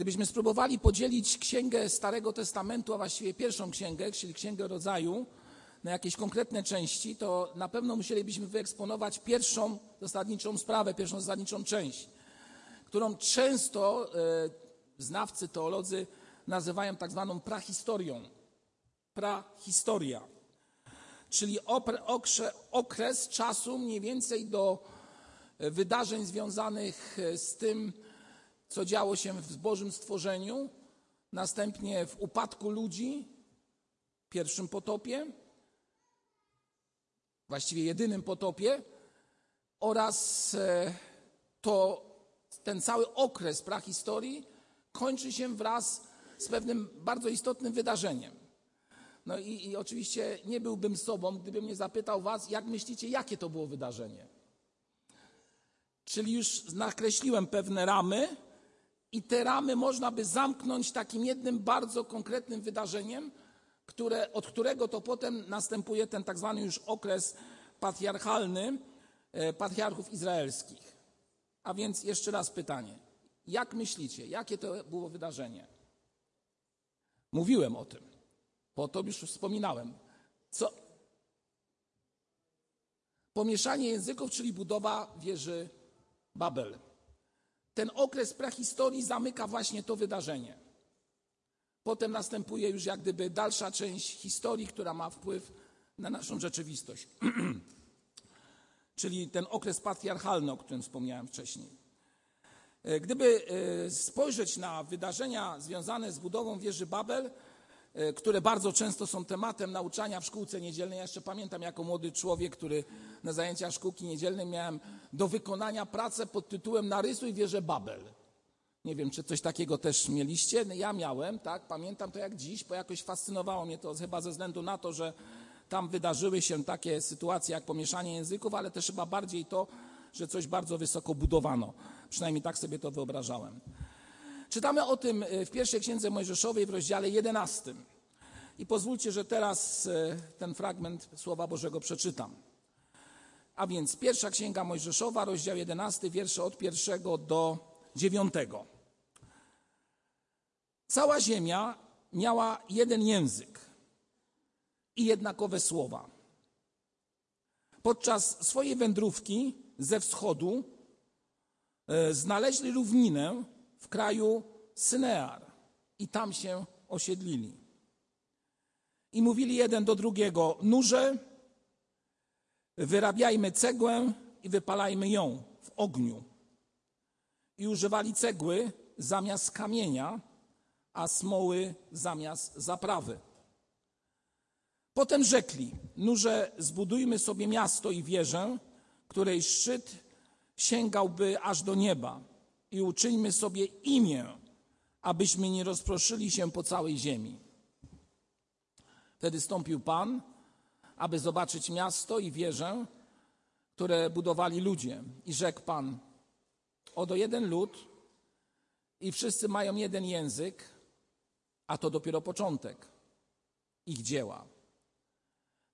Gdybyśmy spróbowali podzielić księgę Starego Testamentu, a właściwie pierwszą księgę, czyli księgę rodzaju, na jakieś konkretne części, to na pewno musielibyśmy wyeksponować pierwszą zasadniczą sprawę, pierwszą zasadniczą część, którą często e, znawcy, teolodzy nazywają tak zwaną prahistorią. Prahistoria. Czyli okres czasu mniej więcej do e, wydarzeń związanych e, z tym, co działo się w Bożym stworzeniu, następnie w upadku ludzi, pierwszym potopie, właściwie jedynym potopie, oraz e, to ten cały okres prahistorii kończy się wraz z pewnym bardzo istotnym wydarzeniem. No i, i oczywiście nie byłbym sobą, gdybym nie zapytał Was, jak myślicie, jakie to było wydarzenie. Czyli już nakreśliłem pewne ramy, i te ramy można by zamknąć takim jednym bardzo konkretnym wydarzeniem, które, od którego to potem następuje ten tak zwany już okres patriarchalny e, patriarchów izraelskich. A więc jeszcze raz pytanie. Jak myślicie, jakie to było wydarzenie? Mówiłem o tym, bo to już wspominałem. Co? Pomieszanie języków, czyli budowa wieży Babel. Ten okres prehistorii zamyka właśnie to wydarzenie. Potem następuje już jak gdyby dalsza część historii, która ma wpływ na naszą rzeczywistość. Czyli ten okres patriarchalny, o którym wspomniałem wcześniej. E, gdyby e, spojrzeć na wydarzenia związane z budową wieży Babel, które bardzo często są tematem nauczania w szkółce niedzielnej. Ja jeszcze pamiętam jako młody człowiek, który na zajęciach szkółki niedzielnej miałem do wykonania pracę pod tytułem Narysuj wieżę Babel. Nie wiem, czy coś takiego też mieliście. Ja miałem, tak, pamiętam to jak dziś, bo jakoś fascynowało mnie to chyba ze względu na to, że tam wydarzyły się takie sytuacje jak pomieszanie języków, ale też chyba bardziej to, że coś bardzo wysoko budowano. Przynajmniej tak sobie to wyobrażałem. Czytamy o tym e, w pierwszej księdze Mojżeszowej w rozdziale 11. I pozwólcie, że teraz e, ten fragment Słowa Bożego przeczytam. A więc pierwsza księga Mojżeszowa, rozdział 11, wiersze od pierwszego do dziewiątego. Cała ziemia miała jeden język i jednakowe słowa. Podczas swojej wędrówki ze wschodu e, znaleźli równinę kraju Synear i tam się osiedlili. I mówili jeden do drugiego: Nurze, wyrabiajmy cegłę i wypalajmy ją w ogniu. I używali cegły zamiast kamienia, a smoły zamiast zaprawy. Potem rzekli: Nurze, zbudujmy sobie miasto i wieżę, której szczyt sięgałby aż do nieba, i uczyńmy sobie imię, abyśmy nie rozproszyli się po całej ziemi. Wtedy stąpił Pan, aby zobaczyć miasto i wieżę, które budowali ludzie. I rzekł Pan: Oto jeden lud, i wszyscy mają jeden język, a to dopiero początek ich dzieła.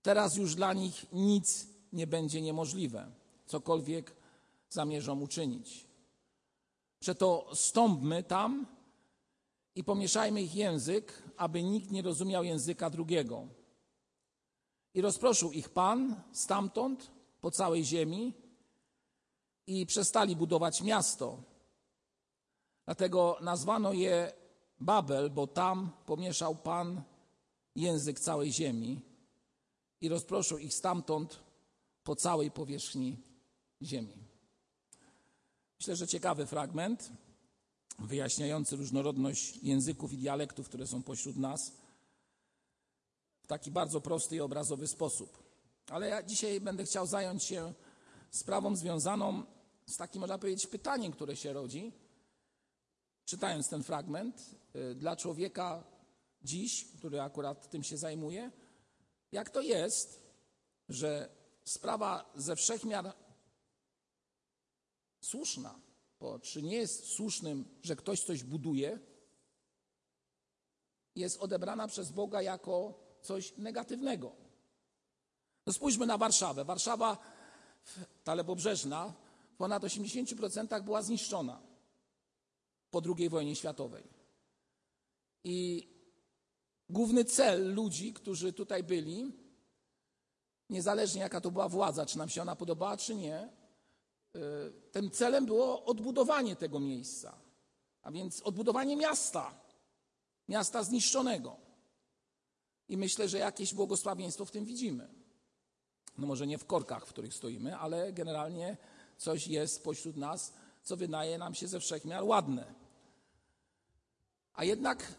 Teraz już dla nich nic nie będzie niemożliwe, cokolwiek zamierzą uczynić. Przeto stąpmy tam i pomieszajmy ich język, aby nikt nie rozumiał języka drugiego. I rozproszył ich Pan stamtąd po całej ziemi i przestali budować miasto. Dlatego nazwano je Babel, bo tam pomieszał Pan język całej ziemi i rozproszył ich stamtąd po całej powierzchni ziemi. Myślę, że ciekawy fragment, wyjaśniający różnorodność języków i dialektów, które są pośród nas, w taki bardzo prosty i obrazowy sposób. Ale ja dzisiaj będę chciał zająć się sprawą związaną z takim, można powiedzieć, pytaniem, które się rodzi, czytając ten fragment, y, dla człowieka dziś, który akurat tym się zajmuje, jak to jest, że sprawa ze wszechmiar słuszna, bo czy nie jest słusznym, że ktoś coś buduje, jest odebrana przez Boga jako coś negatywnego. No spójrzmy na Warszawę. Warszawa, ta lewobrzeżna, w ponad 80% była zniszczona. po II wojnie światowej. I główny cel ludzi, którzy tutaj byli, niezależnie jaka to była władza, czy nam się ona podobała, czy nie, tym celem było odbudowanie tego miejsca, a więc odbudowanie miasta, miasta zniszczonego. I myślę, że jakieś błogosławieństwo w tym widzimy. No może nie w korkach, w których stoimy, ale generalnie coś jest pośród nas, co wydaje nam się ze wszechmiar ładne. A jednak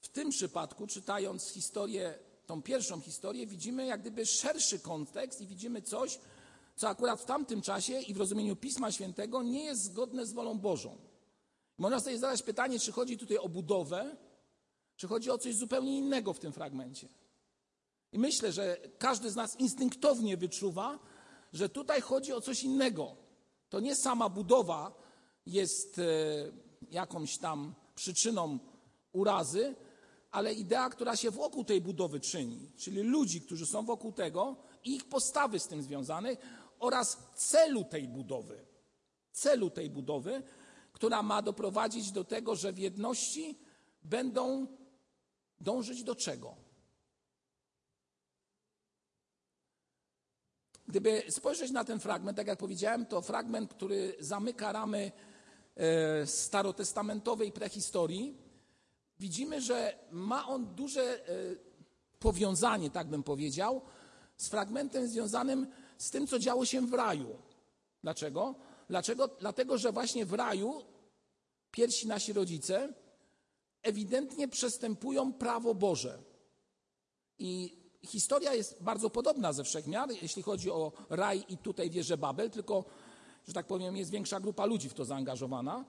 w tym przypadku, czytając historię, tą pierwszą historię, widzimy jak gdyby szerszy kontekst i widzimy coś, co akurat w tamtym czasie i w rozumieniu Pisma Świętego nie jest zgodne z wolą Bożą. Można sobie zadać pytanie, czy chodzi tutaj o budowę, czy chodzi o coś zupełnie innego w tym fragmencie. I myślę, że każdy z nas instynktownie wyczuwa, że tutaj chodzi o coś innego. To nie sama budowa jest e, jakąś tam przyczyną urazy, ale idea, która się wokół tej budowy czyni, czyli ludzi, którzy są wokół tego i ich postawy z tym związane oraz celu tej budowy. Celu tej budowy, która ma doprowadzić do tego, że w jedności będą dążyć do czego? Gdyby spojrzeć na ten fragment, tak jak powiedziałem, to fragment, który zamyka ramy e, starotestamentowej prehistorii, widzimy, że ma on duże e, powiązanie, tak bym powiedział, z fragmentem związanym z tym, co działo się w raju. Dlaczego? Dlaczego? Dlatego, że właśnie w raju pierwsi nasi rodzice ewidentnie przestępują prawo Boże. I historia jest bardzo podobna ze wszechmiar, jeśli chodzi o raj i tutaj wieżę Babel, tylko, że tak powiem, jest większa grupa ludzi w to zaangażowana.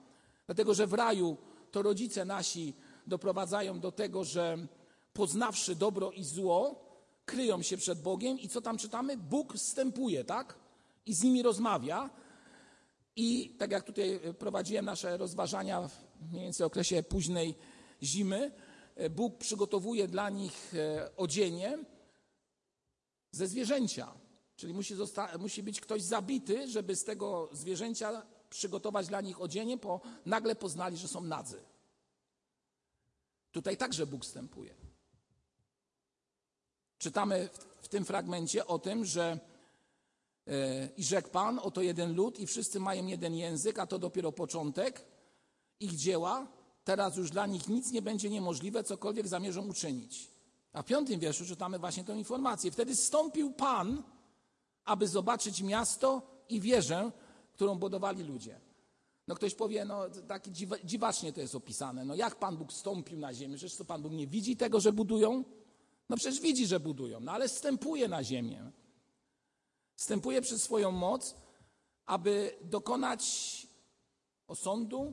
Dlatego, że w raju to rodzice nasi doprowadzają do tego, że poznawszy dobro i zło, kryją się przed Bogiem i co tam czytamy? Bóg wstępuje, tak? I z nimi rozmawia. I tak jak tutaj prowadziłem nasze rozważania w mniej więcej okresie późnej zimy, Bóg przygotowuje dla nich e, odzienie ze zwierzęcia. Czyli musi, musi być ktoś zabity, żeby z tego zwierzęcia przygotować dla nich odzienie, bo nagle poznali, że są nadzy. Tutaj także Bóg wstępuje. Czytamy w, w tym fragmencie o tym, że e, i rzekł Pan, oto jeden lud i wszyscy mają jeden język, a to dopiero początek ich dzieła. Teraz już dla nich nic nie będzie niemożliwe, cokolwiek zamierzą uczynić. A w piątym wierszu czytamy właśnie tę informację. Wtedy stąpił Pan, aby zobaczyć miasto i wieżę, którą budowali ludzie. No ktoś powie, no tak dziwacznie to jest opisane. No jak Pan Bóg stąpił na ziemię? Przecież to Pan Bóg nie widzi tego, że budują? No przecież widzi, że budują, no ale stępuje na ziemię. Stępuje przez swoją moc, aby dokonać osądu,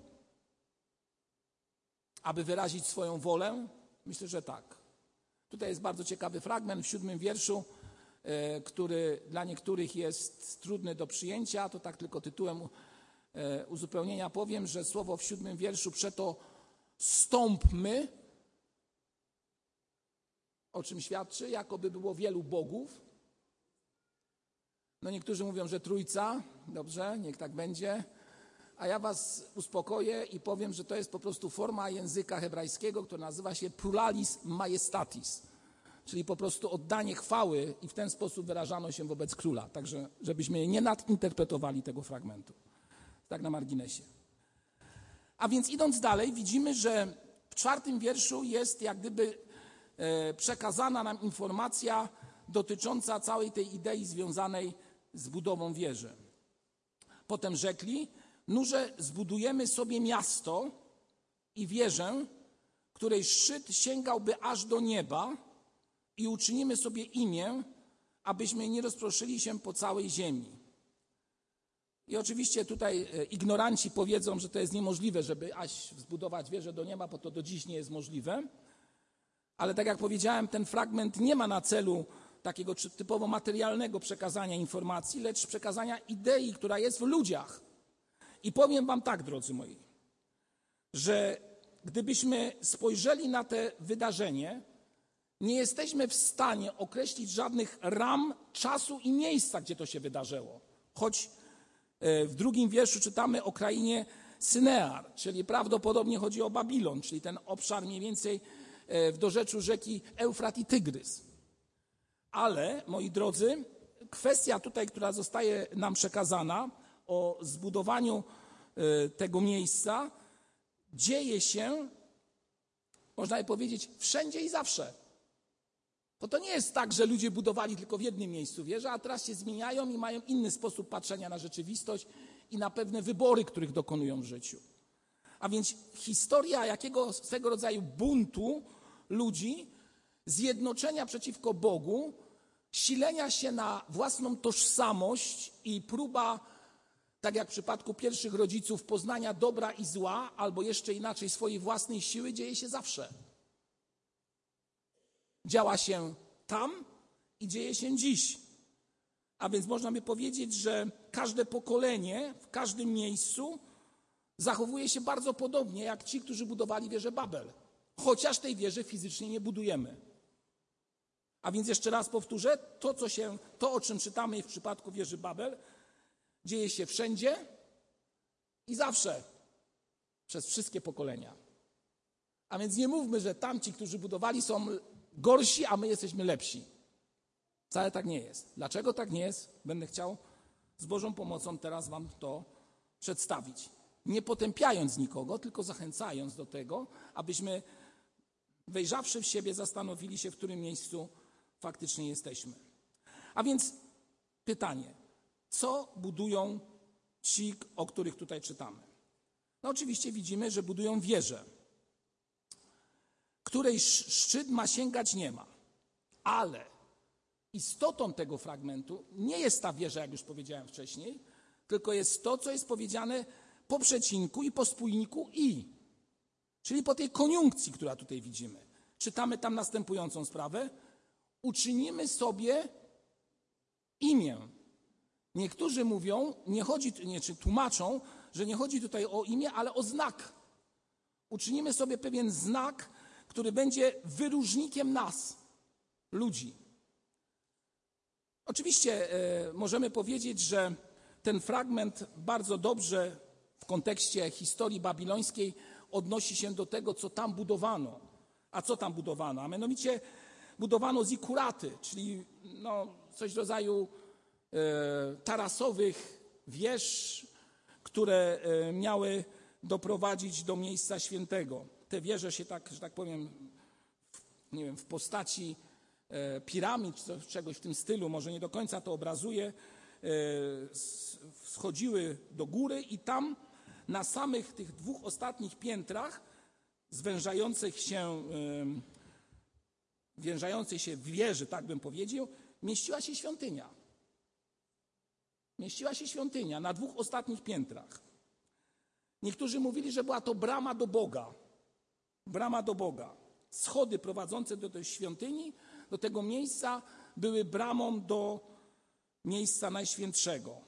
aby wyrazić swoją wolę? Myślę, że tak. Tutaj jest bardzo ciekawy fragment w siódmym wierszu, e, który dla niektórych jest trudny do przyjęcia. To tak tylko tytułem e, uzupełnienia powiem, że słowo w siódmym wierszu przeto stąpmy, o czym świadczy, jakoby było wielu bogów. No niektórzy mówią, że trójca, dobrze, niech tak będzie. A ja was uspokoję i powiem, że to jest po prostu forma języka hebrajskiego, która nazywa się pluralis majestatis, czyli po prostu oddanie chwały i w ten sposób wyrażano się wobec króla. Także żebyśmy nie nadinterpretowali tego fragmentu. Tak na marginesie. A więc idąc dalej, widzimy, że w czwartym wierszu jest jak gdyby przekazana nam informacja dotycząca całej tej idei związanej z budową wieży. Potem rzekli, Nurze zbudujemy sobie miasto i wieżę, której szczyt sięgałby aż do nieba i uczynimy sobie imię, abyśmy nie rozproszyli się po całej ziemi. I oczywiście tutaj e, ignoranci powiedzą, że to jest niemożliwe, żeby aż zbudować wieżę do nieba, bo to do dziś nie jest możliwe. Ale tak jak powiedziałem, ten fragment nie ma na celu takiego typowo materialnego przekazania informacji, lecz przekazania idei, która jest w ludziach. I powiem Wam tak, drodzy moi, że gdybyśmy spojrzeli na te wydarzenie, nie jesteśmy w stanie określić żadnych ram czasu i miejsca, gdzie to się wydarzyło. Choć e, w drugim wierszu czytamy o krainie Synear, czyli prawdopodobnie chodzi o Babilon, czyli ten obszar mniej więcej w dorzeczu rzeki Eufrat i Tygrys. Ale, moi drodzy, kwestia tutaj, która zostaje nam przekazana o zbudowaniu e, tego miejsca, dzieje się, można by powiedzieć, wszędzie i zawsze. Bo to nie jest tak, że ludzie budowali tylko w jednym miejscu wieże, a teraz się zmieniają i mają inny sposób patrzenia na rzeczywistość i na pewne wybory, których dokonują w życiu. A więc historia jakiego swego rodzaju buntu ludzi, zjednoczenia przeciwko Bogu, silenia się na własną tożsamość i próba, tak jak w przypadku pierwszych rodziców, poznania dobra i zła, albo jeszcze inaczej swojej własnej siły, dzieje się zawsze. Działa się tam i dzieje się dziś. A więc można by powiedzieć, że każde pokolenie w każdym miejscu zachowuje się bardzo podobnie jak ci, którzy budowali wieżę Babel. Chociaż tej wieży fizycznie nie budujemy. A więc jeszcze raz powtórzę, to, co się, to o czym czytamy w przypadku wieży Babel, dzieje się wszędzie i zawsze, przez wszystkie pokolenia. A więc nie mówmy, że tamci, którzy budowali, są gorsi, a my jesteśmy lepsi. Wcale tak nie jest. Dlaczego tak nie jest? Będę chciał z Bożą pomocą teraz Wam to przedstawić. Nie potępiając nikogo, tylko zachęcając do tego, abyśmy wejrzawszy w siebie, zastanowili się, w którym miejscu faktycznie jesteśmy. A więc pytanie, co budują ci, o których tutaj czytamy? No oczywiście widzimy, że budują wieżę, której szczyt ma sięgać nie ma, ale istotą tego fragmentu nie jest ta wieża, jak już powiedziałem wcześniej, tylko jest to, co jest powiedziane po przecinku i po spójniku i. Czyli po tej koniunkcji, która tutaj widzimy. Czytamy tam następującą sprawę. Uczynimy sobie imię. Niektórzy mówią, nie chodzi, nie, czy tłumaczą, że nie chodzi tutaj o imię, ale o znak. Uczynimy sobie pewien znak, który będzie wyróżnikiem nas, ludzi. Oczywiście e, możemy powiedzieć, że ten fragment bardzo dobrze w kontekście historii babilońskiej odnosi się do tego, co tam budowano. A co tam budowano? A mianowicie budowano zikuraty, czyli no, coś w rodzaju e, tarasowych wież, które e, miały doprowadzić do miejsca świętego. Te wieże się tak, że tak powiem, w, nie wiem, w postaci E, piramid, czegoś w tym stylu, może nie do końca to obrazuje, e, schodziły do góry i tam na samych tych dwóch ostatnich piętrach zwężających się, wężającej się wieży, tak bym powiedział, mieściła się świątynia. Mieściła się świątynia na dwóch ostatnich piętrach. Niektórzy mówili, że była to brama do Boga. Brama do Boga. Schody prowadzące do tej świątyni do tego miejsca były bramą do miejsca najświętszego.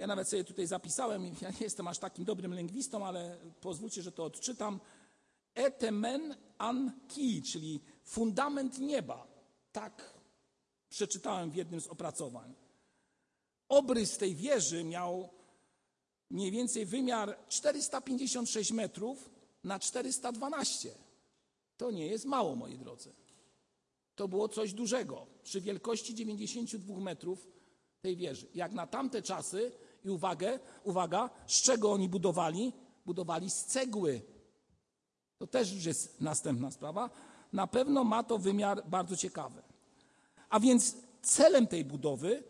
Ja nawet sobie tutaj zapisałem, ja nie jestem aż takim dobrym lingwistą, ale pozwólcie, że to odczytam. Etemen an ki, czyli fundament nieba. Tak przeczytałem w jednym z opracowań. Obrys tej wieży miał mniej więcej wymiar 456 metrów na 412. To nie jest mało, moi drodzy to było coś dużego. Przy wielkości 92 metrów tej wieży. Jak na tamte czasy, i uwagę, uwaga, z czego oni budowali? Budowali z cegły. To też już jest następna sprawa. Na pewno ma to wymiar bardzo ciekawy. A więc celem tej budowy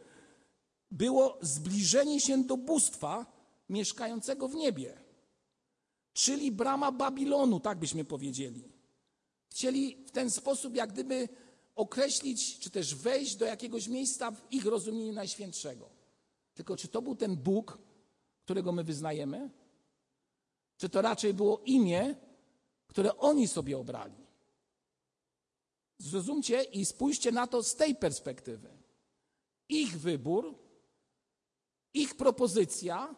było zbliżenie się do bóstwa mieszkającego w niebie. Czyli brama Babilonu, tak byśmy powiedzieli. Chcieli w ten sposób jak gdyby określić, czy też wejść do jakiegoś miejsca w ich rozumieniu najświętszego. Tylko czy to był ten Bóg, którego my wyznajemy? Czy to raczej było imię, które oni sobie obrali? Zrozumcie i spójrzcie na to z tej perspektywy. Ich wybór, ich propozycja,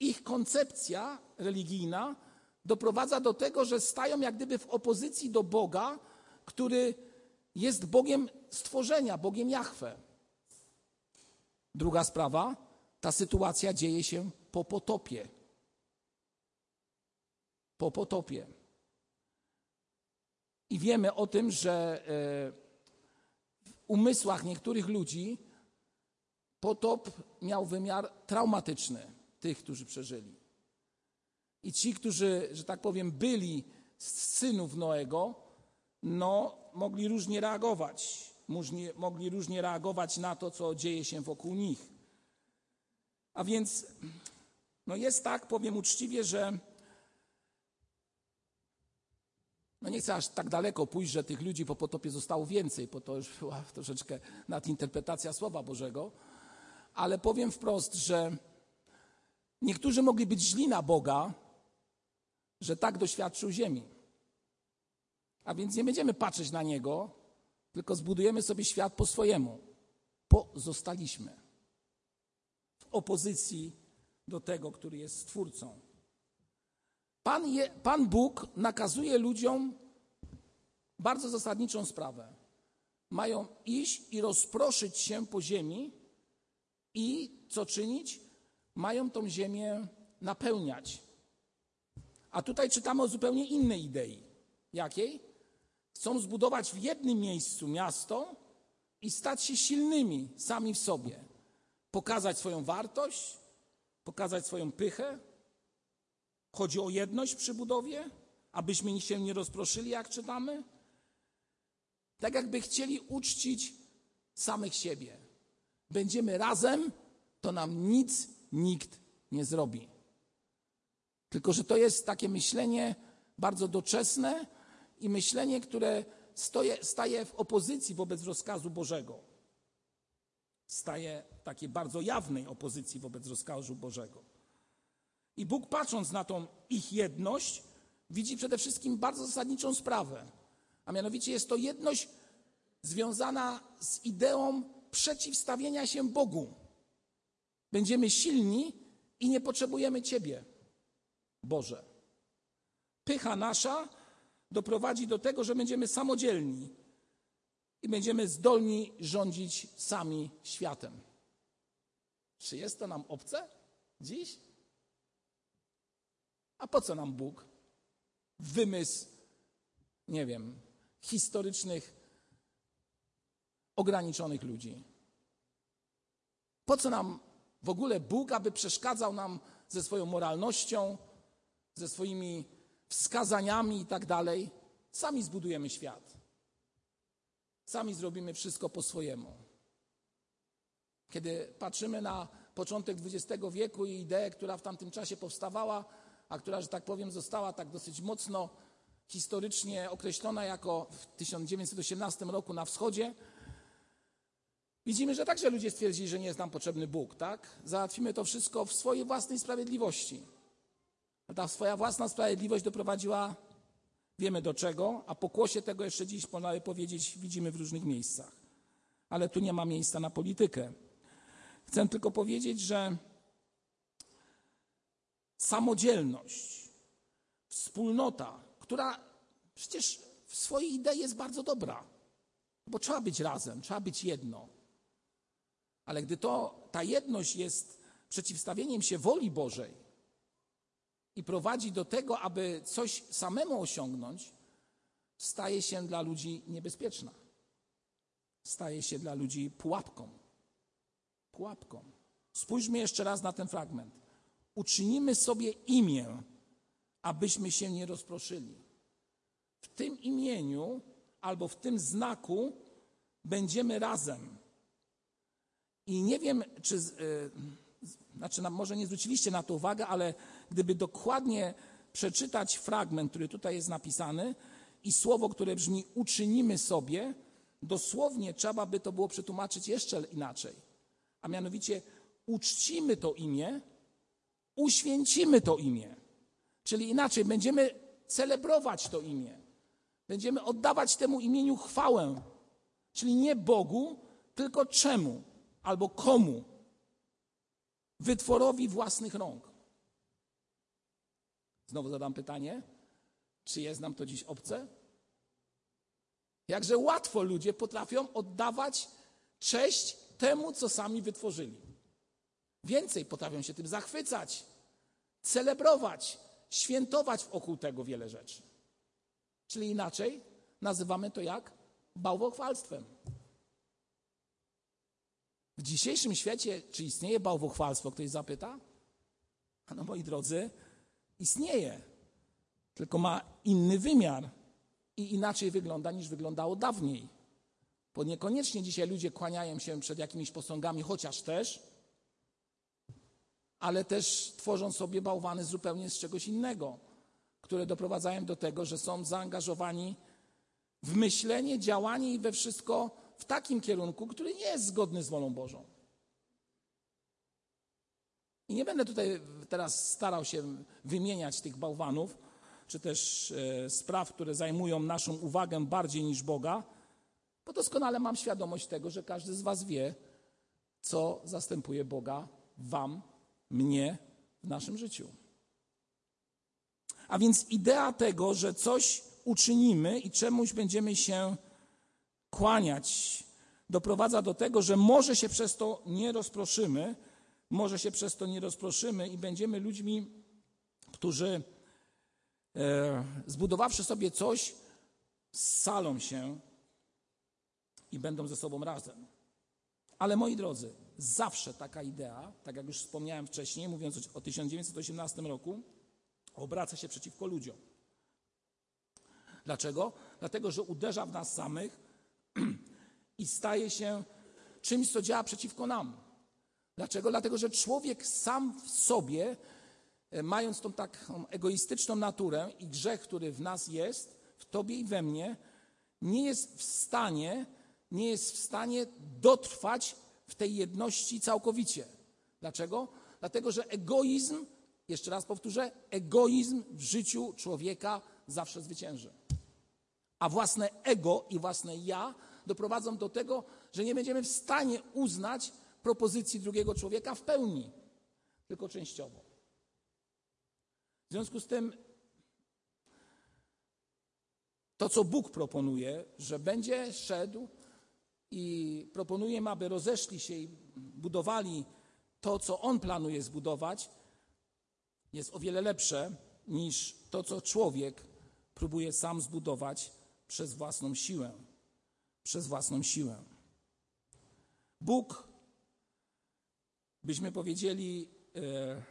ich koncepcja religijna doprowadza do tego, że stają jak gdyby w opozycji do Boga, który jest Bogiem stworzenia, Bogiem Jahwe. Druga sprawa, ta sytuacja dzieje się po potopie. po potopie. I wiemy o tym, że e, w umysłach niektórych ludzi potop miał wymiar traumatyczny tych, którzy przeżyli. I ci, którzy, że tak powiem, byli z synów Noego, no, mogli różnie reagować. Mogli, różnie reagować na to, co dzieje się wokół nich. A więc no jest tak, powiem uczciwie, że no nie chcę aż tak daleko pójść, że tych ludzi po potopie zostało więcej, bo to już była troszeczkę nadinterpretacja Słowa Bożego, ale powiem wprost, że niektórzy mogli być źli na Boga, że tak doświadczył ziemi. A więc nie będziemy patrzeć na Niego, tylko zbudujemy sobie świat po swojemu. Pozostaliśmy w opozycji do tego, który jest Stwórcą. Pan, je, Pan Bóg nakazuje ludziom bardzo zasadniczą sprawę. Mają iść i rozproszyć się po ziemi i co czynić? Mają tą ziemię napełniać. A tutaj czytamy o zupełnie innej idei. Jakiej? Chcą zbudować w jednym miejscu miasto i stać się silnymi sami w sobie. Pokazać swoją wartość, pokazać swoją pychę? Chodzi o jedność przy budowie, abyśmy się nie rozproszyli, jak czytamy? Tak jakby chcieli uczcić samych siebie. Będziemy razem, to nam nic nikt nie zrobi. Tylko, że to jest takie myślenie bardzo doczesne i myślenie, które stoje, staje w opozycji wobec rozkazu Bożego. Staje w takiej bardzo jawnej opozycji wobec rozkazu Bożego. I Bóg, patrząc na tą ich jedność, widzi przede wszystkim bardzo zasadniczą sprawę. A mianowicie jest to jedność związana z ideą przeciwstawienia się Bogu. Będziemy silni i nie potrzebujemy Ciebie. Boże. Pycha nasza doprowadzi do tego, że będziemy samodzielni i będziemy zdolni rządzić sami światem. Czy jest to nam obce dziś? A po co nam Bóg? Wymysł, nie wiem, historycznych, ograniczonych ludzi. Po co nam w ogóle Bóg, aby przeszkadzał nam ze swoją moralnością, ze swoimi wskazaniami i tak dalej. Sami zbudujemy świat. Sami zrobimy wszystko po swojemu. Kiedy patrzymy na początek XX wieku i ideę, która w tamtym czasie powstawała, a która, że tak powiem, została tak dosyć mocno historycznie określona jako w 1918 roku na wschodzie, widzimy, że także ludzie stwierdzili, że nie jest nam potrzebny Bóg, tak? Załatwimy to wszystko w swojej własnej sprawiedliwości. Ta swoja własna sprawiedliwość doprowadziła, wiemy do czego, a pokłosie tego jeszcze dziś, można powiedzieć, widzimy w różnych miejscach. Ale tu nie ma miejsca na politykę. Chcę tylko powiedzieć, że samodzielność, wspólnota, która przecież w swojej idei jest bardzo dobra, bo trzeba być razem, trzeba być jedno. Ale gdy to, ta jedność jest przeciwstawieniem się woli Bożej, i prowadzi do tego, aby coś samemu osiągnąć, staje się dla ludzi niebezpieczna. Staje się dla ludzi pułapką. Pułapką. Spójrzmy jeszcze raz na ten fragment. Uczynimy sobie imię, abyśmy się nie rozproszyli. W tym imieniu albo w tym znaku będziemy razem. I nie wiem, czy. Yy, znaczy, może nie zwróciliście na to uwagę, ale gdyby dokładnie przeczytać fragment, który tutaj jest napisany i słowo, które brzmi uczynimy sobie, dosłownie trzeba by to było przetłumaczyć jeszcze inaczej. A mianowicie uczcimy to imię, uświęcimy to imię. Czyli inaczej, będziemy celebrować to imię. Będziemy oddawać temu imieniu chwałę. Czyli nie Bogu, tylko czemu albo komu wytworowi własnych rąk. Znowu zadam pytanie, czy jest nam to dziś obce? Jakże łatwo ludzie potrafią oddawać cześć temu, co sami wytworzyli. Więcej potrafią się tym zachwycać, celebrować, świętować wokół tego wiele rzeczy. Czyli inaczej nazywamy to jak bałwochwalstwem. W dzisiejszym świecie, czy istnieje bałwochwalstwo, ktoś zapyta? No moi drodzy, istnieje. Tylko ma inny wymiar i inaczej wygląda niż wyglądało dawniej. Bo niekoniecznie dzisiaj ludzie kłaniają się przed jakimiś posągami, chociaż też, ale też tworzą sobie bałwany zupełnie z czegoś innego, które doprowadzają do tego, że są zaangażowani w myślenie, działanie i we wszystko w takim kierunku, który nie jest zgodny z wolą Bożą. I nie będę tutaj teraz starał się wymieniać tych bałwanów, czy też e, spraw, które zajmują naszą uwagę bardziej niż Boga, bo doskonale mam świadomość tego, że każdy z Was wie, co zastępuje Boga Wam, mnie w naszym życiu. A więc idea tego, że coś uczynimy i czemuś będziemy się kłaniać, doprowadza do tego, że może się przez to nie rozproszymy, może się przez to nie rozproszymy i będziemy ludźmi, którzy e, zbudowawszy sobie coś, salą się i będą ze sobą razem. Ale moi drodzy, zawsze taka idea, tak jak już wspomniałem wcześniej, mówiąc o 1918 roku, obraca się przeciwko ludziom. Dlaczego? Dlatego, że uderza w nas samych i staje się czymś, co działa przeciwko nam. Dlaczego? Dlatego, że człowiek sam w sobie, e, mając tą taką egoistyczną naturę i grzech, który w nas jest, w tobie i we mnie, nie jest w stanie, nie jest w stanie dotrwać w tej jedności całkowicie. Dlaczego? Dlatego, że egoizm, jeszcze raz powtórzę, egoizm w życiu człowieka zawsze zwycięży. A własne ego i własne ja doprowadzą do tego, że nie będziemy w stanie uznać propozycji drugiego człowieka w pełni, tylko częściowo. W związku z tym to, co Bóg proponuje, że będzie szedł i proponuje, aby rozeszli się i budowali to, co On planuje zbudować, jest o wiele lepsze niż to, co człowiek próbuje sam zbudować przez własną siłę. Przez własną siłę. Bóg, byśmy powiedzieli, e,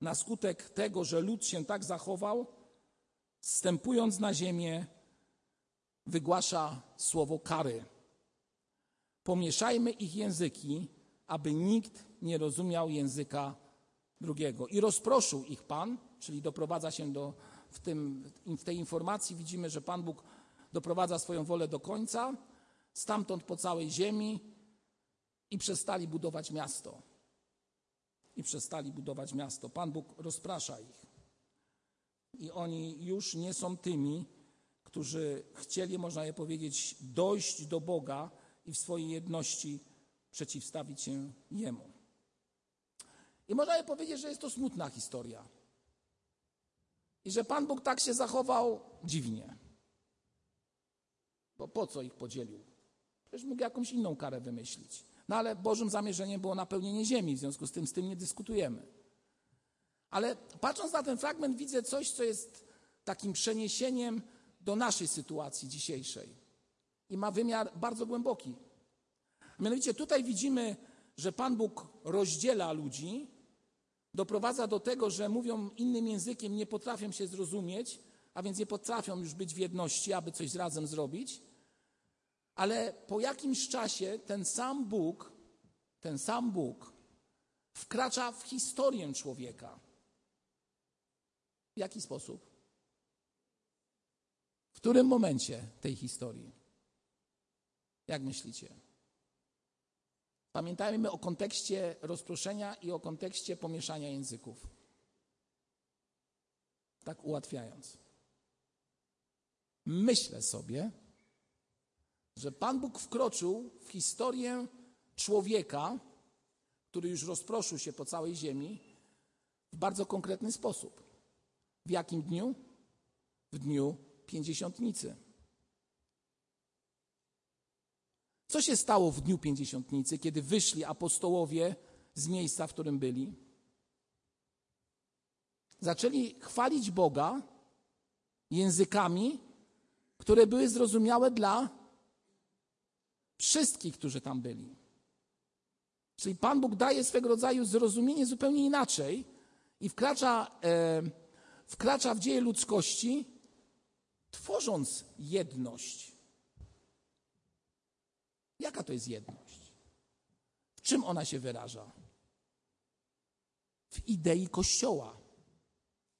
na skutek tego, że lud się tak zachował, wstępując na ziemię, wygłasza słowo kary. Pomieszajmy ich języki, aby nikt nie rozumiał języka drugiego. I rozproszył ich Pan, czyli doprowadza się do, w, tym, w tej informacji widzimy, że Pan Bóg doprowadza swoją wolę do końca, stamtąd po całej ziemi i przestali budować miasto. I przestali budować miasto. Pan Bóg rozprasza ich. I oni już nie są tymi, którzy chcieli, można je powiedzieć, dojść do Boga i w swojej jedności przeciwstawić się Jemu. I można je powiedzieć, że jest to smutna historia. I że Pan Bóg tak się zachował dziwnie. Bo po co ich podzielił? Przecież mógł jakąś inną karę wymyślić. No ale Bożym zamierzeniem było napełnienie ziemi, w związku z tym z tym nie dyskutujemy. Ale patrząc na ten fragment, widzę coś, co jest takim przeniesieniem do naszej sytuacji dzisiejszej. I ma wymiar bardzo głęboki. Mianowicie tutaj widzimy, że Pan Bóg rozdziela ludzi, doprowadza do tego, że mówią innym językiem, nie potrafią się zrozumieć, a więc nie potrafią już być w jedności, aby coś razem zrobić. Ale po jakimś czasie ten sam Bóg, ten sam Bóg wkracza w historię człowieka. W jaki sposób? W którym momencie tej historii? Jak myślicie? Pamiętajmy o kontekście rozproszenia i o kontekście pomieszania języków. Tak ułatwiając. Myślę sobie, że Pan Bóg wkroczył w historię człowieka, który już rozproszył się po całej ziemi, w bardzo konkretny sposób. W jakim dniu? W dniu pięćdziesiątnicy. Co się stało w dniu pięćdziesiątnicy, kiedy wyszli apostołowie z miejsca, w którym byli? zaczęli chwalić Boga językami, które były zrozumiałe dla wszystkich, którzy tam byli. Czyli Pan Bóg daje swego rodzaju zrozumienie zupełnie inaczej i wkracza, e, wkracza w dzieje ludzkości, tworząc jedność. Jaka to jest jedność? W czym ona się wyraża? W idei Kościoła,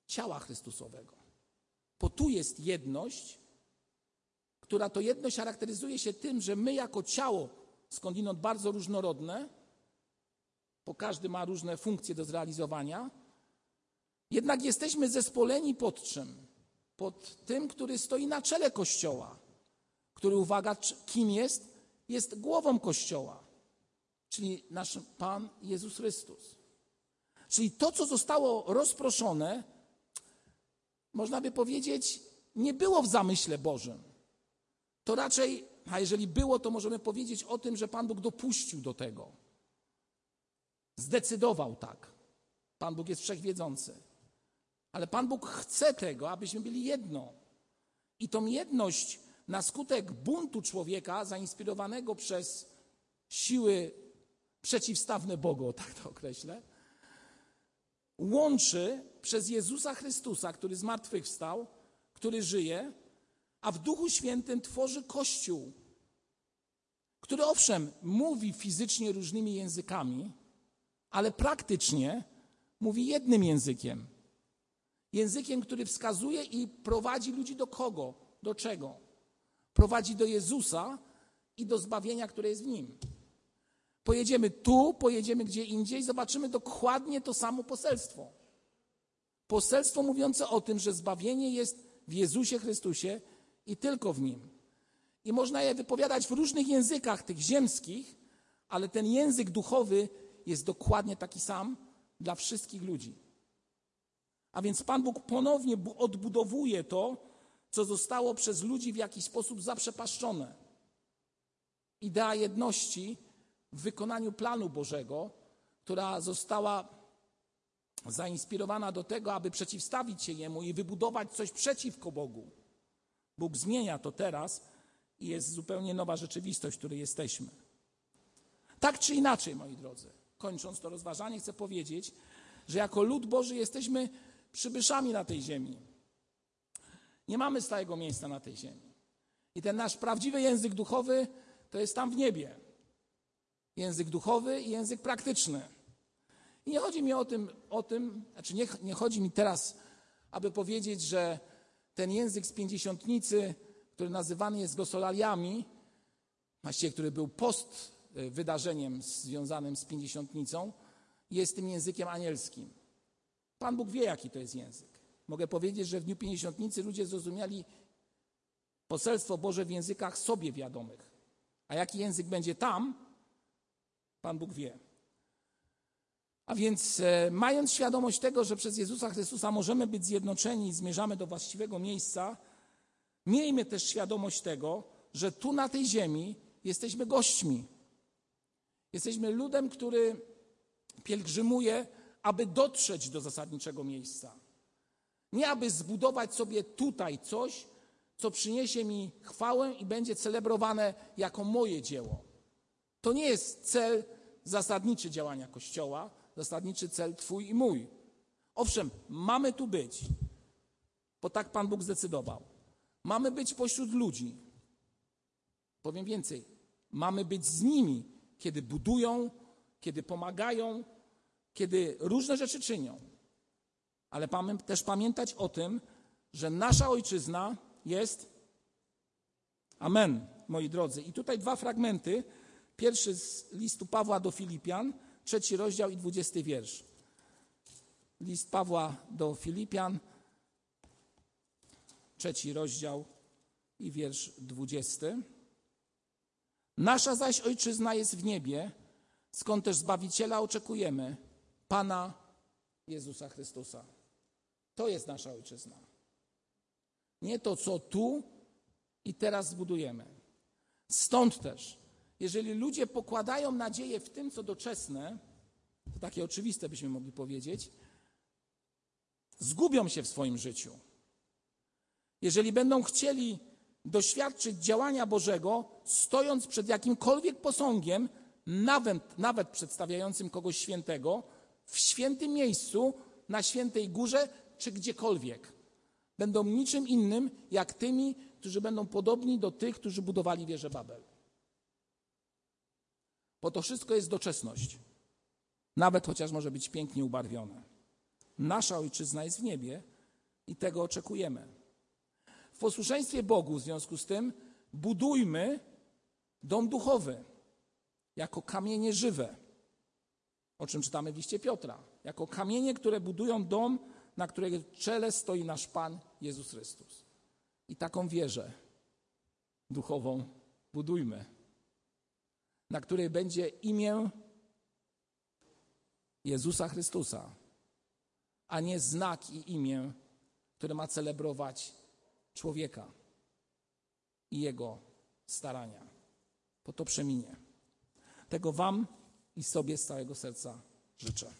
ciała Chrystusowego. Bo tu jest jedność, która to jedność charakteryzuje się tym, że my jako ciało, skądinąd bardzo różnorodne, bo każdy ma różne funkcje do zrealizowania, jednak jesteśmy zespoleni pod czym? Pod tym, który stoi na czele Kościoła, który, uwaga, kim jest? Jest głową Kościoła, czyli nasz Pan Jezus Chrystus. Czyli to, co zostało rozproszone, można by powiedzieć, nie było w zamyśle Bożym. To raczej, a jeżeli było, to możemy powiedzieć o tym, że Pan Bóg dopuścił do tego. Zdecydował tak. Pan Bóg jest wszechwiedzący. Ale Pan Bóg chce tego, abyśmy byli jedno. I tą jedność na skutek buntu człowieka, zainspirowanego przez siły przeciwstawne Bogu, tak to określę, łączy przez Jezusa Chrystusa, który zmartwychwstał, który żyje, a w Duchu Świętym tworzy Kościół, który owszem mówi fizycznie różnymi językami, ale praktycznie mówi jednym językiem. Językiem, który wskazuje i prowadzi ludzi do kogo? Do czego? Prowadzi do Jezusa i do zbawienia, które jest w nim. Pojedziemy tu, pojedziemy gdzie indziej, zobaczymy dokładnie to samo poselstwo. Poselstwo mówiące o tym, że zbawienie jest w Jezusie Chrystusie i tylko w nim. I można je wypowiadać w różnych językach, tych ziemskich, ale ten język duchowy jest dokładnie taki sam dla wszystkich ludzi. A więc Pan Bóg ponownie odbudowuje to, co zostało przez ludzi w jakiś sposób zaprzepaszczone. Idea jedności w wykonaniu planu Bożego, która została zainspirowana do tego, aby przeciwstawić się Jemu i wybudować coś przeciwko Bogu. Bóg zmienia to teraz i jest zupełnie nowa rzeczywistość, w której jesteśmy. Tak czy inaczej, moi drodzy, kończąc to rozważanie, chcę powiedzieć, że jako lud Boży jesteśmy przybyszami na tej ziemi. Nie mamy stałego miejsca na tej ziemi. I ten nasz prawdziwy język duchowy to jest tam w niebie. Język duchowy i język praktyczny. I nie chodzi mi o tym, o tym znaczy nie, nie chodzi mi teraz, aby powiedzieć, że ten język z pięćdziesiątnicy, który nazywany jest glosolaliami, właściwie który był post y, wydarzeniem związanym z pięćdziesiątnicą, jest tym językiem anielskim. Pan Bóg wie, jaki to jest język. Mogę powiedzieć, że w dniu pięćdziesiątnicy ludzie zrozumiali poselstwo Boże w językach sobie wiadomych. A jaki język będzie tam, Pan Bóg wie. A więc e, mając świadomość tego, że przez Jezusa Chrystusa możemy być zjednoczeni i zmierzamy do właściwego miejsca, miejmy też świadomość tego, że tu na tej ziemi jesteśmy gośćmi. Jesteśmy ludem, który pielgrzymuje, aby dotrzeć do zasadniczego miejsca. Nie aby zbudować sobie tutaj coś, co przyniesie mi chwałę i będzie celebrowane jako moje dzieło. To nie jest cel zasadniczy działania Kościoła, zasadniczy cel Twój i mój. Owszem, mamy tu być, bo tak Pan Bóg zdecydował. Mamy być pośród ludzi. Powiem więcej, mamy być z nimi, kiedy budują, kiedy pomagają, kiedy różne rzeczy czynią. Ale też pamiętać o tym, że nasza ojczyzna jest. Amen, moi drodzy. I tutaj dwa fragmenty. Pierwszy z listu Pawła do Filipian, trzeci rozdział i dwudziesty wiersz. List Pawła do Filipian, trzeci rozdział i wiersz dwudziesty. Nasza zaś ojczyzna jest w niebie, skąd też Zbawiciela oczekujemy, Pana Jezusa Chrystusa. To jest nasza ojczyzna. Nie to, co tu i teraz zbudujemy. Stąd też jeżeli ludzie pokładają nadzieję w tym, co doczesne, to takie oczywiste byśmy mogli powiedzieć, zgubią się w swoim życiu. Jeżeli będą chcieli doświadczyć działania Bożego, stojąc przed jakimkolwiek posągiem, nawet, nawet przedstawiającym kogoś świętego, w świętym miejscu, na świętej górze czy gdziekolwiek, będą niczym innym jak tymi, którzy będą podobni do tych, którzy budowali wieżę Babel. Bo to wszystko jest doczesność. Nawet chociaż może być pięknie ubarwione. Nasza ojczyzna jest w niebie i tego oczekujemy. W posłuszeństwie Bogu w związku z tym budujmy dom duchowy jako kamienie żywe, o czym czytamy w liście Piotra. Jako kamienie, które budują dom, na którego czele stoi nasz Pan Jezus Chrystus. I taką wieżę duchową budujmy, na której będzie imię Jezusa Chrystusa, a nie znak i imię, które ma celebrować człowieka i jego starania. Bo to przeminie. Tego Wam i sobie z całego serca życzę.